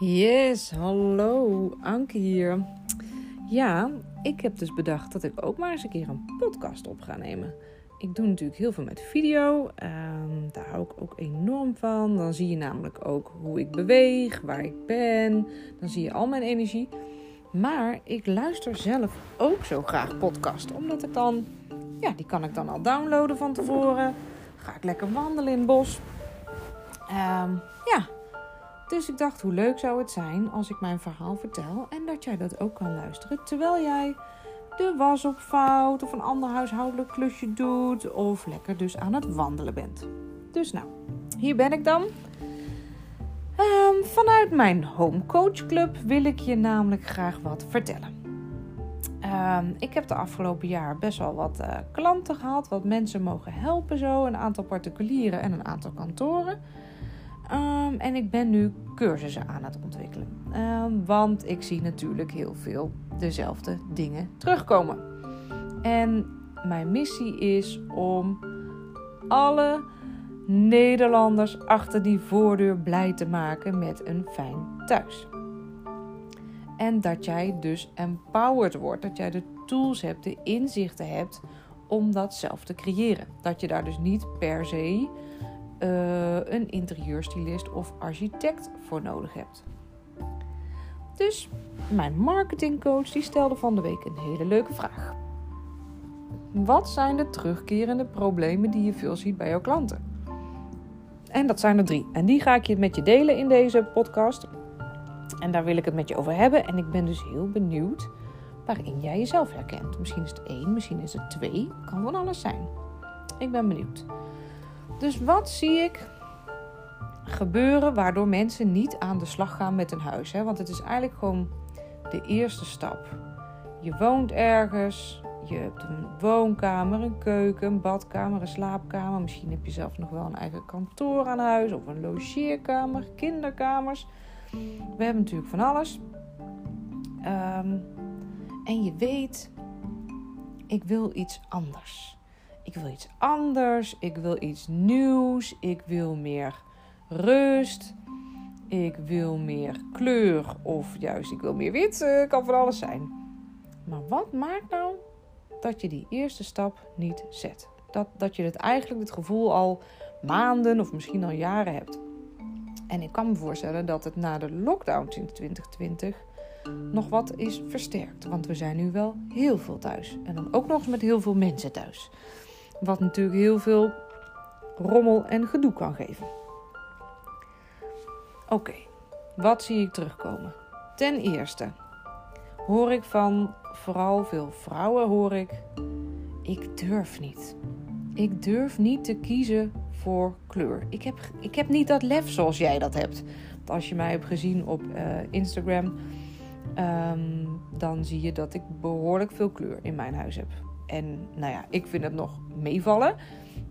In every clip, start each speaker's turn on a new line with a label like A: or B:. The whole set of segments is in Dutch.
A: Yes, hallo, Anke hier. Ja, ik heb dus bedacht dat ik ook maar eens een keer een podcast op ga nemen. Ik doe natuurlijk heel veel met video. Ehm, daar hou ik ook enorm van. Dan zie je namelijk ook hoe ik beweeg, waar ik ben. Dan zie je al mijn energie. Maar ik luister zelf ook zo graag podcast. Omdat ik dan, ja, die kan ik dan al downloaden van tevoren. Ga ik lekker wandelen in het bos. Ehm, ja, dus ik dacht, hoe leuk zou het zijn als ik mijn verhaal vertel en dat jij dat ook kan luisteren terwijl jij de was opvouwt of een ander huishoudelijk klusje doet of lekker dus aan het wandelen bent. Dus nou, hier ben ik dan. Ehm, vanuit mijn Home Coach Club wil ik je namelijk graag wat vertellen. Ehm, ik heb de afgelopen jaar best wel wat uh, klanten gehad, wat mensen mogen helpen zo, een aantal particulieren en een aantal kantoren. Um, en ik ben nu cursussen aan het ontwikkelen. Um, want ik zie natuurlijk heel veel dezelfde dingen terugkomen. En mijn missie is om alle Nederlanders achter die voordeur blij te maken met een fijn thuis. En dat jij dus empowered wordt, dat jij de tools hebt, de inzichten hebt om dat zelf te creëren. Dat je daar dus niet per se uh, een interieurstylist of architect voor nodig hebt. Dus mijn marketingcoach die stelde van de week een hele leuke vraag. Wat zijn de terugkerende problemen die je veel ziet bij jouw klanten? En dat zijn er drie. En die ga ik je met je delen in deze podcast. En daar wil ik het met je over hebben. En ik ben dus heel benieuwd waarin jij jezelf herkent. Misschien is het één, misschien is het twee. Kan van alles zijn. Ik ben benieuwd. Dus wat zie ik gebeuren waardoor mensen niet aan de slag gaan met een huis? Hè? Want het is eigenlijk gewoon de eerste stap. Je woont ergens, je hebt een woonkamer, een keuken, een badkamer, een slaapkamer. Misschien heb je zelf nog wel een eigen kantoor aan huis of een logeerkamer, kinderkamers. We hebben natuurlijk van alles. Um, en je weet, ik wil iets anders. Ik wil iets anders. Ik wil iets nieuws. Ik wil meer rust. Ik wil meer kleur. Of juist, ik wil meer wit. Uh, kan van alles zijn. Maar wat maakt nou dat je die eerste stap niet zet? Dat, dat je het eigenlijk het gevoel al maanden of misschien al jaren hebt. En ik kan me voorstellen dat het na de lockdown in 2020 nog wat is versterkt. Want we zijn nu wel heel veel thuis. En dan ook nog eens met heel veel mensen thuis. Wat natuurlijk heel veel rommel en gedoe kan geven. Oké, wat zie ik terugkomen? Ten eerste hoor ik van vooral veel vrouwen hoor ik ik durf niet. Ik durf niet te kiezen voor kleur. Ik heb, ik heb niet dat lef zoals jij dat hebt. als je mij hebt gezien op uh, Instagram, um, dan zie je dat ik behoorlijk veel kleur in mijn huis heb. En nou ja, ik vind het nog meevallen.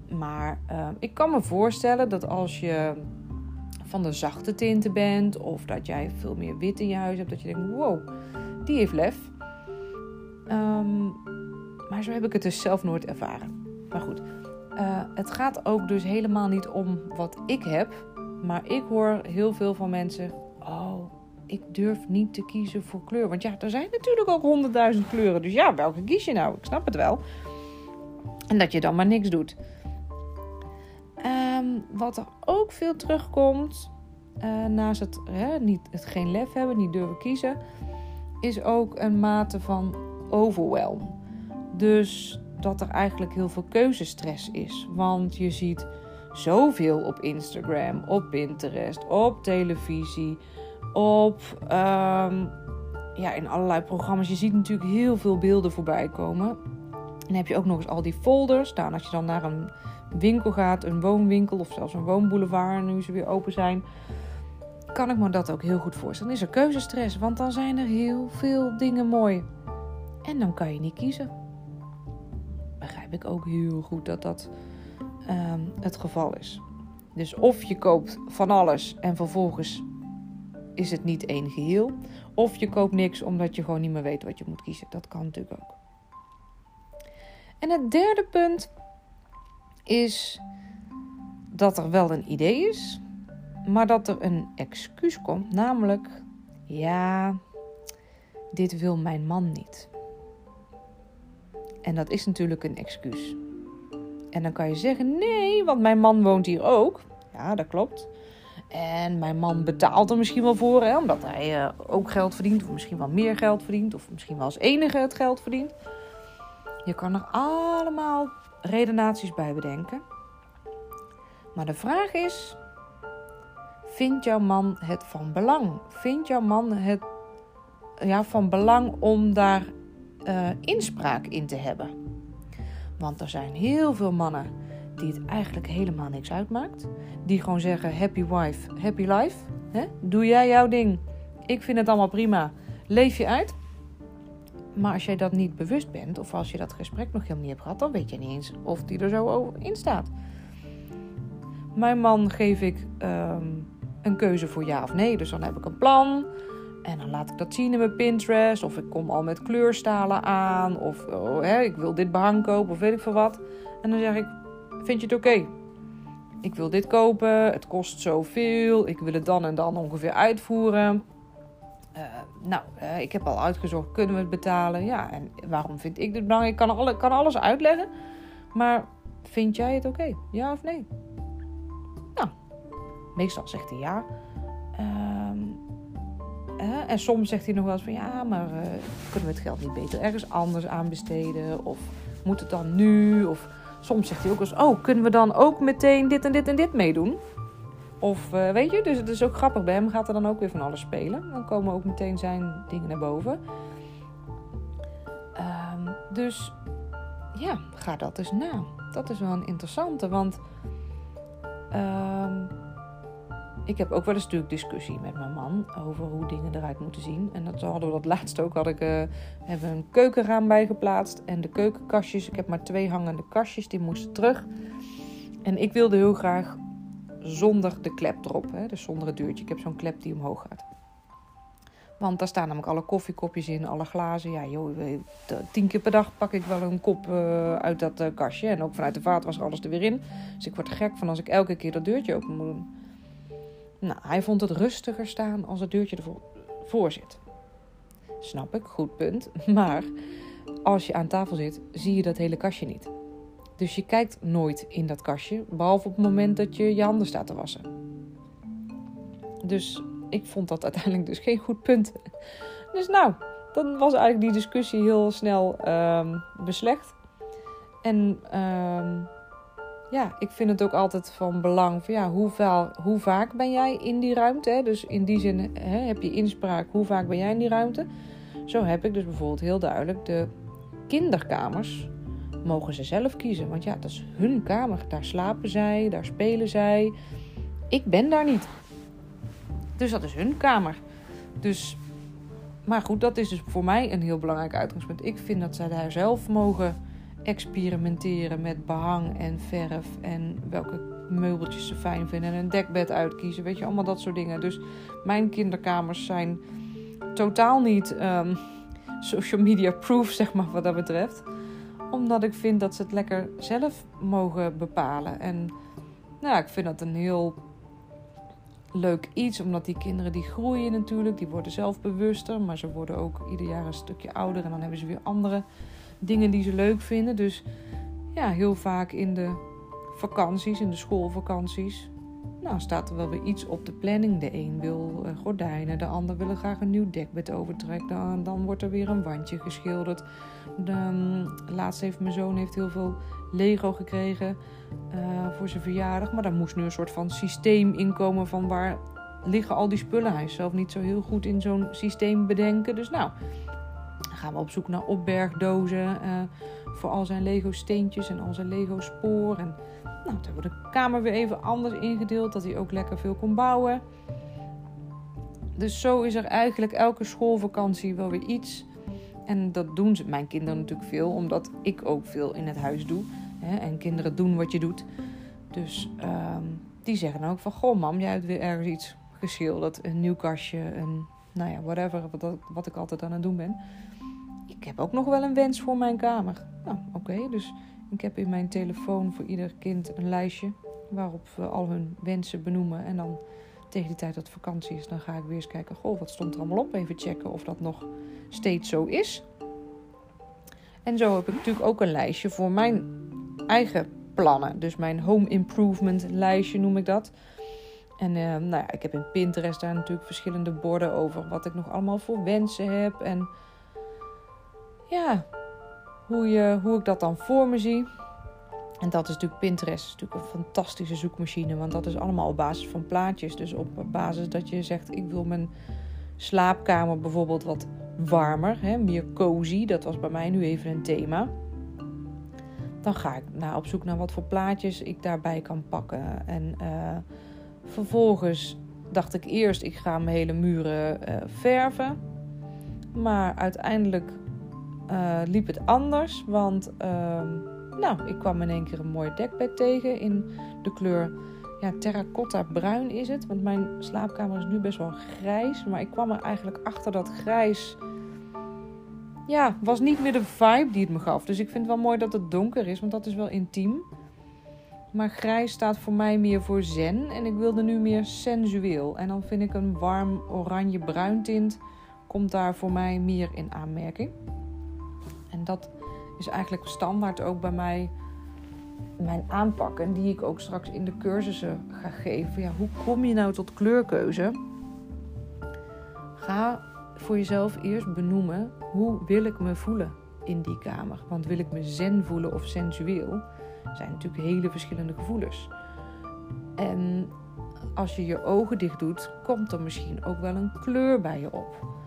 A: Maar uh, ik kan me voorstellen dat als je van de zachte tinten bent, of dat jij veel meer wit in je huis hebt, dat je denkt: wow, die heeft lef. Um, maar zo heb ik het dus zelf nooit ervaren. Maar goed, uh, het gaat ook dus helemaal niet om wat ik heb. Maar ik hoor heel veel van mensen: ik durf niet te kiezen voor kleur. Want ja, er zijn natuurlijk ook honderdduizend kleuren. Dus ja, welke kies je nou? Ik snap het wel. En dat je dan maar niks doet. Um, wat er ook veel terugkomt, uh, naast het, hè, niet, het geen lef hebben, niet durven kiezen, is ook een mate van overwhelm. Dus dat er eigenlijk heel veel keuzestress is. Want je ziet zoveel op Instagram, op Pinterest, op televisie, op um, ja, in allerlei programma's. Je ziet natuurlijk heel veel beelden voorbij komen. En heb je ook nog eens al die folders. Nou, als je dan naar een winkel gaat, een woonwinkel of zelfs een woonboulevard, nu ze weer open zijn, kan ik me dat ook heel goed voorstellen. Dan is er keuzestress, want dan zijn er heel veel dingen mooi. En dan kan je niet kiezen. Begrijp ik ook heel goed dat dat um, het geval is. Dus of je koopt van alles en vervolgens is het niet één geheel. Of je koopt niks omdat je gewoon niet meer weet wat je moet kiezen. Dat kan natuurlijk ook. En het derde punt is dat er wel een idee is, maar dat er een excuus komt, namelijk ja, dit wil mijn man niet. En dat is natuurlijk een excuus. En dan kan je zeggen: nee, want mijn man woont hier ook. Ja, dat klopt. En mijn man betaalt er misschien wel voor, hè, omdat hij uh, ook geld verdient, of misschien wel meer geld verdient, of misschien wel als enige het geld verdient. Je kan er allemaal redenaties bij bedenken. Maar de vraag is: vindt jouw man het van belang? Vindt jouw man het ja, van belang om daar uh, inspraak in te hebben? Want er zijn heel veel mannen die het eigenlijk helemaal niks uitmaakt. Die gewoon zeggen: happy wife, happy life. He? Doe jij jouw ding. Ik vind het allemaal prima. Leef je uit. Maar als jij dat niet bewust bent, of als je dat gesprek nog helemaal niet hebt gehad, dan weet je niet eens of die er zo in staat. Mijn man geef ik um, een keuze voor ja of nee. Dus dan heb ik een plan. En dan laat ik dat zien in mijn Pinterest. Of ik kom al met kleurstalen aan. Of oh, hè, ik wil dit behang kopen of weet ik veel wat. En dan zeg ik, vind je het oké? Ik wil dit kopen, het kost zoveel. Ik wil het dan en dan ongeveer uitvoeren. Uh, nou, uh, ik heb al uitgezocht, kunnen we het betalen? Ja, en waarom vind ik dit belangrijk? Ik kan, alle, kan alles uitleggen. Maar vind jij het oké? Ja of nee? Nou, meestal zegt hij ja. Uh, en soms zegt hij nog wel eens van ja, maar kunnen we het geld niet beter ergens anders aanbesteden? Of moet het dan nu? Of soms zegt hij ook eens, oh, kunnen we dan ook meteen dit en dit en dit meedoen? Of uh, weet je, dus het is ook grappig. Bij hem gaat er dan ook weer van alles spelen. Dan komen ook meteen zijn dingen naar boven. Um, dus ja, ga dat eens na. Dat is wel een interessante, want um, ik heb ook wel eens natuurlijk discussie met mijn man over hoe dingen eruit moeten zien. En dat hadden we dat laatst ook. Had ik uh, hebben een keukenraam bijgeplaatst en de keukenkastjes. Ik heb maar twee hangende kastjes, die moesten terug. En ik wilde heel graag zonder de klep erop, hè, dus zonder het deurtje. Ik heb zo'n klep die omhoog gaat. Want daar staan namelijk alle koffiekopjes in, alle glazen. Ja, joh, tien keer per dag pak ik wel een kop uh, uit dat uh, kastje. En ook vanuit de vaat was alles er weer in. Dus ik word gek van als ik elke keer dat deurtje open moet doen. Nou, hij vond het rustiger staan als het deurtje ervoor voor zit. Snap ik, goed punt. Maar als je aan tafel zit, zie je dat hele kastje niet. Dus je kijkt nooit in dat kastje, behalve op het moment dat je je handen staat te wassen. Dus ik vond dat uiteindelijk dus geen goed punt. Dus nou, dan was eigenlijk die discussie heel snel um, beslecht. En um, ja, ik vind het ook altijd van belang ja, hoe vaak ben jij in die ruimte? Hè? Dus in die zin hè, heb je inspraak, hoe vaak ben jij in die ruimte? Zo heb ik dus bijvoorbeeld heel duidelijk de kinderkamers mogen ze zelf kiezen. Want ja, dat is hun kamer. Daar slapen zij, daar spelen zij. Ik ben daar niet. Dus dat is hun kamer. Dus, maar goed, dat is dus voor mij een heel belangrijk uitgangspunt. Ik vind dat zij daar zelf mogen experimenteren met behang en verf en welke meubeltjes ze fijn vinden en een dekbed uitkiezen. Weet je, allemaal dat soort dingen. Dus mijn kinderkamers zijn totaal niet um, social media proof, zeg maar, wat dat betreft. Omdat ik vind dat ze het lekker zelf mogen bepalen. En nou, ik vind dat een heel leuk iets, omdat die kinderen die groeien natuurlijk, die worden zelf bewuster, maar ze worden ook ieder jaar een stukje ouder en dan hebben ze weer andere dingen die ze leuk vinden. Dus ja, heel vaak in de vakanties, in de schoolvakanties, nou, staat er wel weer iets op de planning. De een wil uh, gordijnen, de ander wil graag een nieuw dekbed overtrekken. Dan, dan wordt er weer een wandje geschilderd. De, um, laatst heeft mijn zoon heeft heel veel Lego gekregen uh, voor zijn verjaardag. Maar daar moest nu een soort van systeem inkomen van waar liggen al die spullen. Hij is zelf niet zo heel goed in zo'n systeem bedenken. Dus nou, dan gaan we op zoek naar opbergdozen uh, voor al zijn Lego steentjes en al zijn Lego spoor. En nou, toen hebben we de kamer weer even anders ingedeeld, dat hij ook lekker veel kon bouwen. Dus zo is er eigenlijk elke schoolvakantie wel weer iets. En dat doen ze, mijn kinderen natuurlijk veel, omdat ik ook veel in het huis doe. Hè? En kinderen doen wat je doet. Dus um, die zeggen dan ook van, goh mam, jij hebt weer ergens iets geschilderd. Een nieuw kastje, een, nou ja, whatever, wat, wat ik altijd aan het doen ben ik heb ook nog wel een wens voor mijn kamer. Nou, oké, dus ik heb in mijn telefoon voor ieder kind een lijstje waarop we al hun wensen benoemen. En dan tegen die tijd dat vakantie is, dan ga ik weer eens kijken, goh, wat stond er allemaal op? Even checken of dat nog steeds zo is. En zo heb ik natuurlijk ook een lijstje voor mijn eigen plannen. Dus mijn home improvement lijstje noem ik dat. En uh, nou ja, ik heb in Pinterest daar natuurlijk verschillende borden over wat ik nog allemaal voor wensen heb. En ja, hoe, je, hoe ik dat dan voor me zie. En dat is natuurlijk Pinterest, is natuurlijk een fantastische zoekmachine, want dat is allemaal op basis van plaatjes. Dus op basis dat je zegt, ik wil mijn slaapkamer bijvoorbeeld wat warmer, hè, meer cozy. Dat was bij mij nu even een thema. Dan ga ik naar op zoek naar wat voor plaatjes ik daarbij kan pakken. En uh, vervolgens dacht ik eerst, ik ga mijn hele muren uh, verven. Maar uiteindelijk uh, liep het anders, want uh, nou, ik kwam in één keer een mooi dekbed tegen in de kleur ja, terracotta bruin is het. Want mijn slaapkamer is nu best wel grijs. Maar ik kwam er eigenlijk achter dat grijs. Ja, was niet meer de vibe die het me gaf. Dus ik vind het wel mooi dat het donker is, want dat is wel intiem. Maar grijs staat voor mij meer voor zen. En ik wilde nu meer sensueel. En dan vind ik een warm oranje-bruin tint. Komt daar voor mij meer in aanmerking. En dat is eigenlijk standaard ook bij mij mijn aanpak. En die ik ook straks in de cursussen ga geven. Ja, hoe kom je nou tot kleurkeuze? Ga voor jezelf eerst benoemen hoe wil ik me voelen in die kamer. Want wil ik me zen voelen of sensueel? zijn natuurlijk hele verschillende gevoelens. En als je je ogen dicht doet, komt er misschien ook wel een kleur bij je op.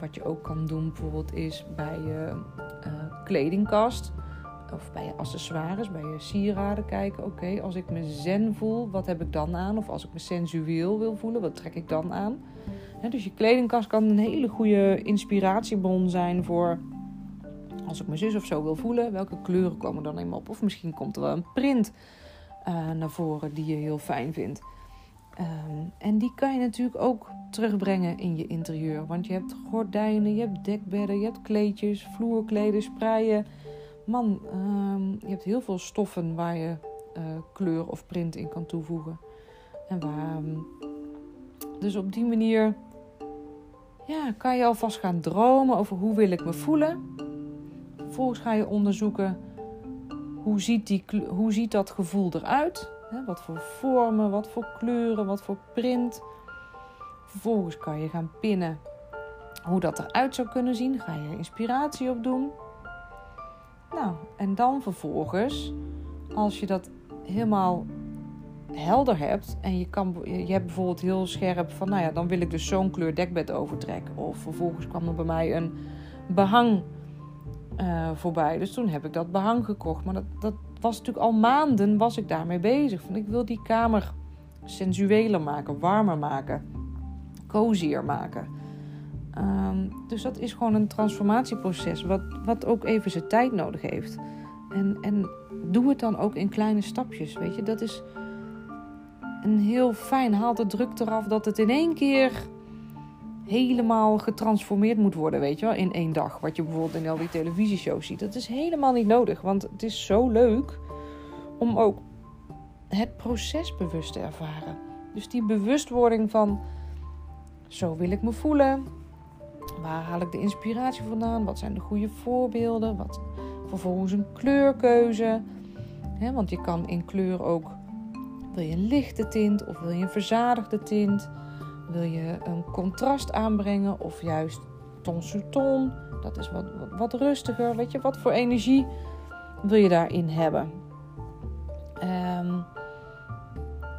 A: Wat je ook kan doen bijvoorbeeld is bij je uh, kledingkast of bij je accessoires, bij je sieraden kijken. Oké, als ik me zen voel, wat heb ik dan aan? Of als ik me sensueel wil voelen, wat trek ik dan aan? dus je kledingkast kan een hele goede inspiratiebron zijn voor als ik mijn zus of zo wil voelen. Welke kleuren komen dan eenmaal op? Of misschien komt er wel een print uh, naar voren die je heel fijn vindt. Um, en die kan je natuurlijk ook terugbrengen in je interieur. Want je hebt gordijnen, je hebt dekbedden, je hebt kleedjes, vloerkleden, spreien. Man, um, je hebt heel veel stoffen waar je uh, kleur of print in kan toevoegen. En waar, dus op die manier ja, kan je alvast gaan dromen over hoe wil ik me voelen. Vervolgens ga je onderzoeken hoe ziet, die, hoe ziet dat gevoel eruit. Wat voor vormen, wat voor kleuren, wat voor print. Vervolgens kan je gaan pinnen hoe dat eruit zou kunnen zien. Ga je inspiratie op doen. Nou, en dan vervolgens, als je dat helemaal helder hebt en je, kan, je hebt bijvoorbeeld heel scherp van, nou ja, dan wil ik dus zo'n kleur dekbed overtrekken. Of vervolgens kwam er bij mij een behang uh, voorbij. Dus toen heb ik dat behang gekocht. Maar dat, dat was natuurlijk al maanden was ik daarmee bezig. Van ik wil die kamer sensueler maken, warmer maken, cozier maken. Um, dus dat is gewoon een transformatieproces, wat, wat ook even zijn tijd nodig heeft. En, en doe het dan ook in kleine stapjes, weet je. Dat is een heel fijn, haal de druk eraf dat het in één keer helemaal getransformeerd moet worden, weet je wel, in één dag. Wat je bijvoorbeeld in al die televisieshows ziet. Dat is helemaal niet nodig, want het is zo leuk om ook het proces bewust te ervaren. Dus die bewustwording van, zo wil ik me voelen. Waar haal ik de inspiratie vandaan? Wat zijn de goede voorbeelden? Wat vervolgens een kleurkeuze. want je kan in kleur ook, wil je een lichte tint of wil je een verzadigde tint? Wil je een contrast aanbrengen of juist ton sur ton? Dat is wat, wat, rustiger. Weet je, wat voor energie wil je daarin hebben? Um,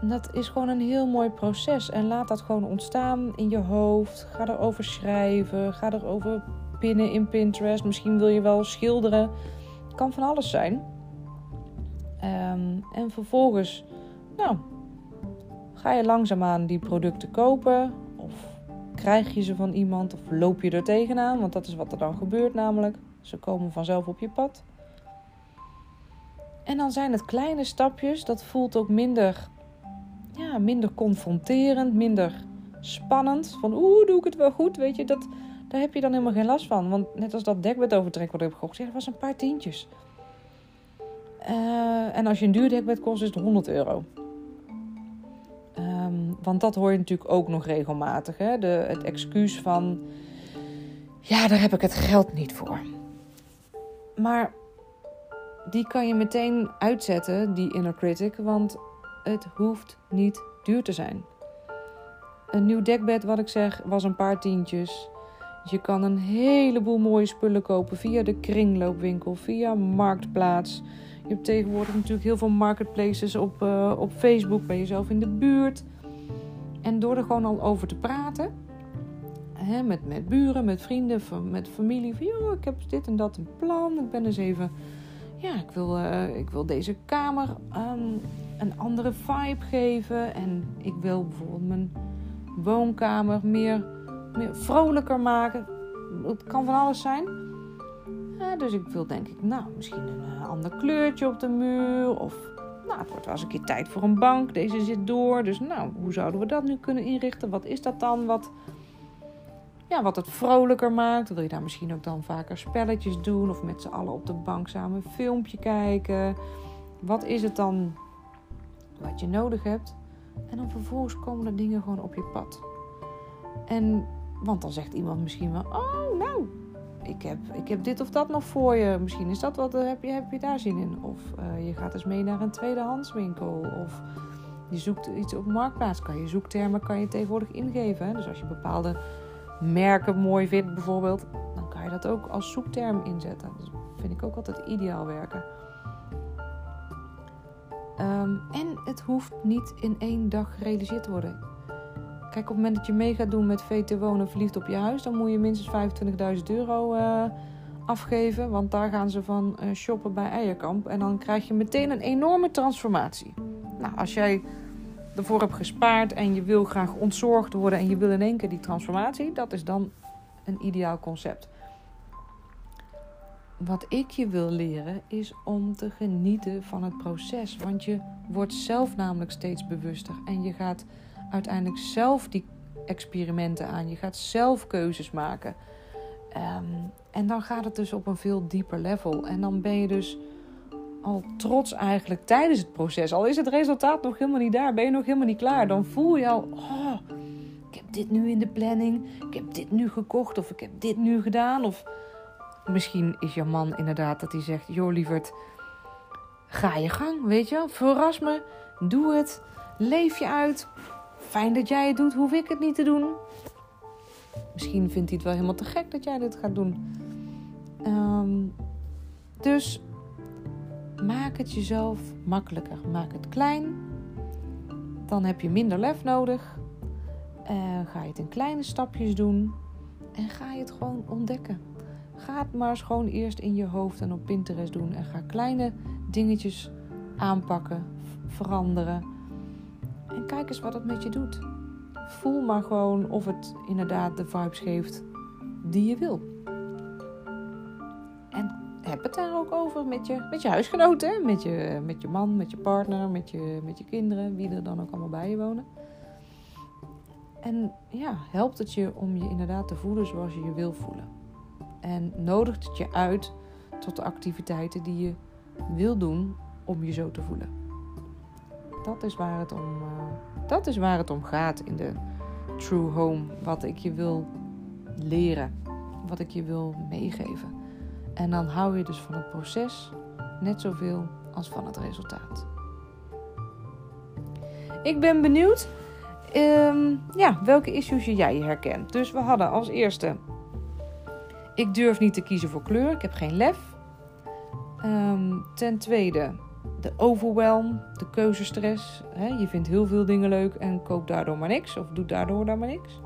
A: dat is gewoon een heel mooi proces. En laat dat gewoon ontstaan in je hoofd. Ga erover schrijven. Ga erover pinnen in Pinterest. Misschien wil je wel schilderen. Het kan van alles zijn. Um, en vervolgens, nou, Ga je langzaamaan die producten kopen? Of krijg je ze van iemand? Of loop je er tegenaan? Want dat is wat er dan gebeurt namelijk. Ze komen vanzelf op je pad. En dan zijn het kleine stapjes. Dat voelt ook minder, ja, minder confronterend, minder spannend. Van oeh, doe ik het wel goed? Weet je, dat, daar heb je dan helemaal geen last van. Want net als dat dekbed overtrek wat ik heb gekocht, ja, dat was een paar tientjes. Uh, en als je een duur dekbed kost, is het 100 euro. Um, want dat hoor je natuurlijk ook nog regelmatig. Hè? De, het excuus van, ja, daar heb ik het geld niet voor. Maar die kan je meteen uitzetten, die inner critic, want het hoeft niet duur te zijn. Een nieuw dekbed, wat ik zeg, was een paar tientjes. Je kan een heleboel mooie spullen kopen via de kringloopwinkel, via Marktplaats. Je hebt tegenwoordig natuurlijk heel veel marketplaces op, uh, op Facebook bij jezelf in de buurt. En door er gewoon al over te praten, hè, met, met buren, met vrienden, met familie, van joh, ik heb dit en dat een plan. Ik ben eens even, ja, ik wil, uh, ik wil deze kamer um, een andere vibe geven. En ik wil bijvoorbeeld mijn woonkamer meer, meer vrolijker maken. Het kan van alles zijn. dus ik wil denk ik, nou, misschien een uh, ander kleurtje op de muur. Of nou, het wordt wel eens een keer tijd voor een bank. Deze zit door. Dus nou, hoe zouden we dat nu kunnen inrichten? Wat is dat dan? Wat, ja, wat het vrolijker maakt. Wil je daar misschien ook dan vaker spelletjes doen? Of met z'n allen op de bank samen een filmpje kijken? Wat is het dan wat je nodig hebt? En dan vervolgens komen er dingen gewoon op je pad. En, want dan zegt iemand misschien wel: Oh, nou, ik heb, ik heb dit of dat nog voor je. Misschien is dat wat, eh, heb je, heb je daar zin in? Of uh, je gaat eens mee naar een tweedehandswinkel. Of je zoekt iets op Marktplaats. Kan je zoektermen kan je tegenwoordig ingeven. Dus als je bepaalde merken mooi vindt bijvoorbeeld, dan kan je dat ook als zoekterm inzetten. Dat vind ik ook altijd ideaal werken. Um, en het hoeft niet in één dag gerealiseerd te worden. Kijk, op het moment dat je mee gaat doen met VT Wonen Verliefd op je huis, dan moet je minstens 25.000 euro uh, afgeven. Want daar gaan ze van uh, shoppen bij Eierkamp. En dan krijg je meteen een enorme transformatie. Nou, als jij ervoor hebt gespaard en je wil graag ontzorgd worden en je wil in één keer die transformatie, dat is dan een ideaal concept. Wat ik je wil leren is om te genieten van het proces. Want je wordt zelf namelijk steeds bewuster en je gaat uiteindelijk zelf die experimenten aan. Je gaat zelf keuzes maken. Um, en dan gaat het dus op een veel dieper level. En dan ben je dus al trots eigenlijk tijdens het proces. Al is het resultaat nog helemaal niet daar, ben je nog helemaal niet klaar. Dan voel je al, oh, ik heb dit nu in de planning. Ik heb dit nu gekocht of ik heb dit nu gedaan. Of misschien is jouw man inderdaad dat hij zegt, joh lieverd, ga je gang, weet je. Verras me, doe het, leef je uit. Fijn dat jij het doet, hoef ik het niet te doen. Misschien vindt hij het wel helemaal te gek dat jij dit gaat doen. Um, dus maak het jezelf makkelijker. Maak het klein. Dan heb je minder lef nodig. Ga je het in kleine stapjes doen. En ga je het gewoon ontdekken. Ga het maar eens gewoon eerst in je hoofd en op Pinterest doen. En ga kleine dingetjes aanpakken, veranderen. En kijk eens wat het met je doet. Voel maar gewoon of het inderdaad de vibes geeft die je wil. Met je, met je huisgenoten, met je, met je man, met je partner, met je, met je kinderen, wie er dan ook allemaal bij je wonen. En ja, helpt het je om je inderdaad te voelen zoals je je wil voelen. En nodigt het je uit tot de activiteiten die je wil doen om je zo te voelen. Dat is waar het om, uh, dat is waar het om gaat in de True Home. Wat ik je wil leren, wat ik je wil meegeven. En dan hou je dus van het proces net zoveel als van het resultaat. Ik ben benieuwd um, ja, welke issues jij herkent. Dus we hadden als eerste: ik durf niet te kiezen voor kleur, ik heb geen lef. Um, ten tweede, de overwhelm, de keuzestress. Je vindt heel veel dingen leuk en koopt daardoor maar niks, of doet daardoor dan maar niks.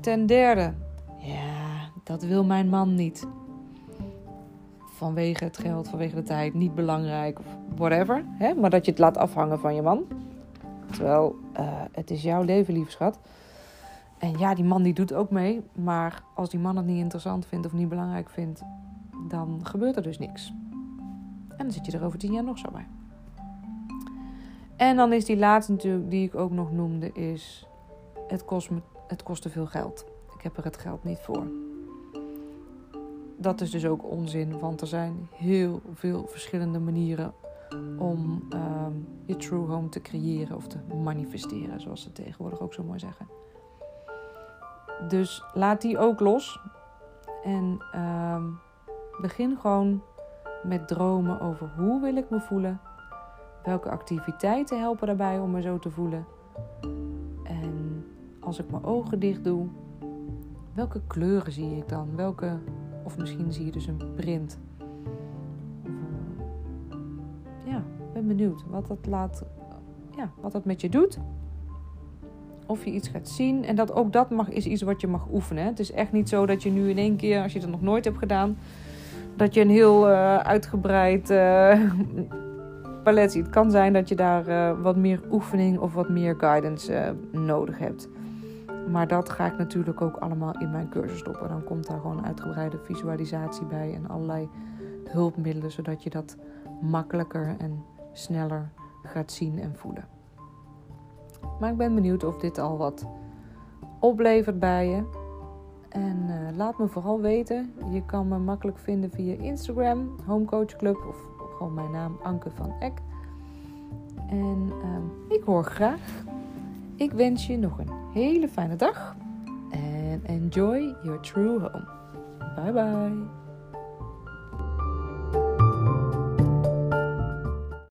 A: Ten derde, ja, dat wil mijn man niet vanwege het geld, vanwege de tijd, niet belangrijk of whatever. Hè? Maar dat je het laat afhangen van je man. Terwijl uh, het is jouw leven, lieve schat. En ja, die man die doet ook mee. Maar als die man het niet interessant vindt of niet belangrijk vindt, dan gebeurt er dus niks. En dan zit je er over tien jaar nog zo bij. En dan is die laatste natuurlijk, die ik ook nog noemde, is het kost, me, het kost te veel geld. Ik heb er het geld niet voor dat is dus ook onzin, want er zijn heel veel verschillende manieren om ehm, je true home te creëren of te manifesteren, zoals ze tegenwoordig ook zo mooi zeggen. Dus laat die ook los en ehm, begin gewoon met dromen over hoe wil ik me voelen, welke activiteiten helpen daarbij om me zo te voelen. En als ik mijn ogen dicht doe, welke kleuren zie ik dan? Welke, of misschien zie je dus een print. Uh, ja, ben benieuwd wat dat laat, ja, wat dat met je doet. Of je iets gaat zien. En dat, ook dat mag, is iets wat je mag oefenen. Het is echt niet zo dat je nu in één keer, als je het nog nooit hebt gedaan, dat je een heel uh, uitgebreid uh, palet ziet. Het kan zijn dat je daar wat meer oefening of wat meer guidance nodig hebt. Maar dat ga ik natuurlijk ook allemaal in mijn cursus stoppen. Dan komt daar gewoon uitgebreide visualisatie bij en allerlei hulpmiddelen, zodat je dat makkelijker en sneller gaat zien en voelen. Maar ik ben benieuwd of dit al wat oplevert bij je. En uh, laat me vooral weten. Je kan me makkelijk vinden via Instagram, Homecoach Club of gewoon mijn naam Anke van Eck. En uh, ik hoor graag. Ik wens je nog een hele fijne dag. En enjoy your true home. Bye bye.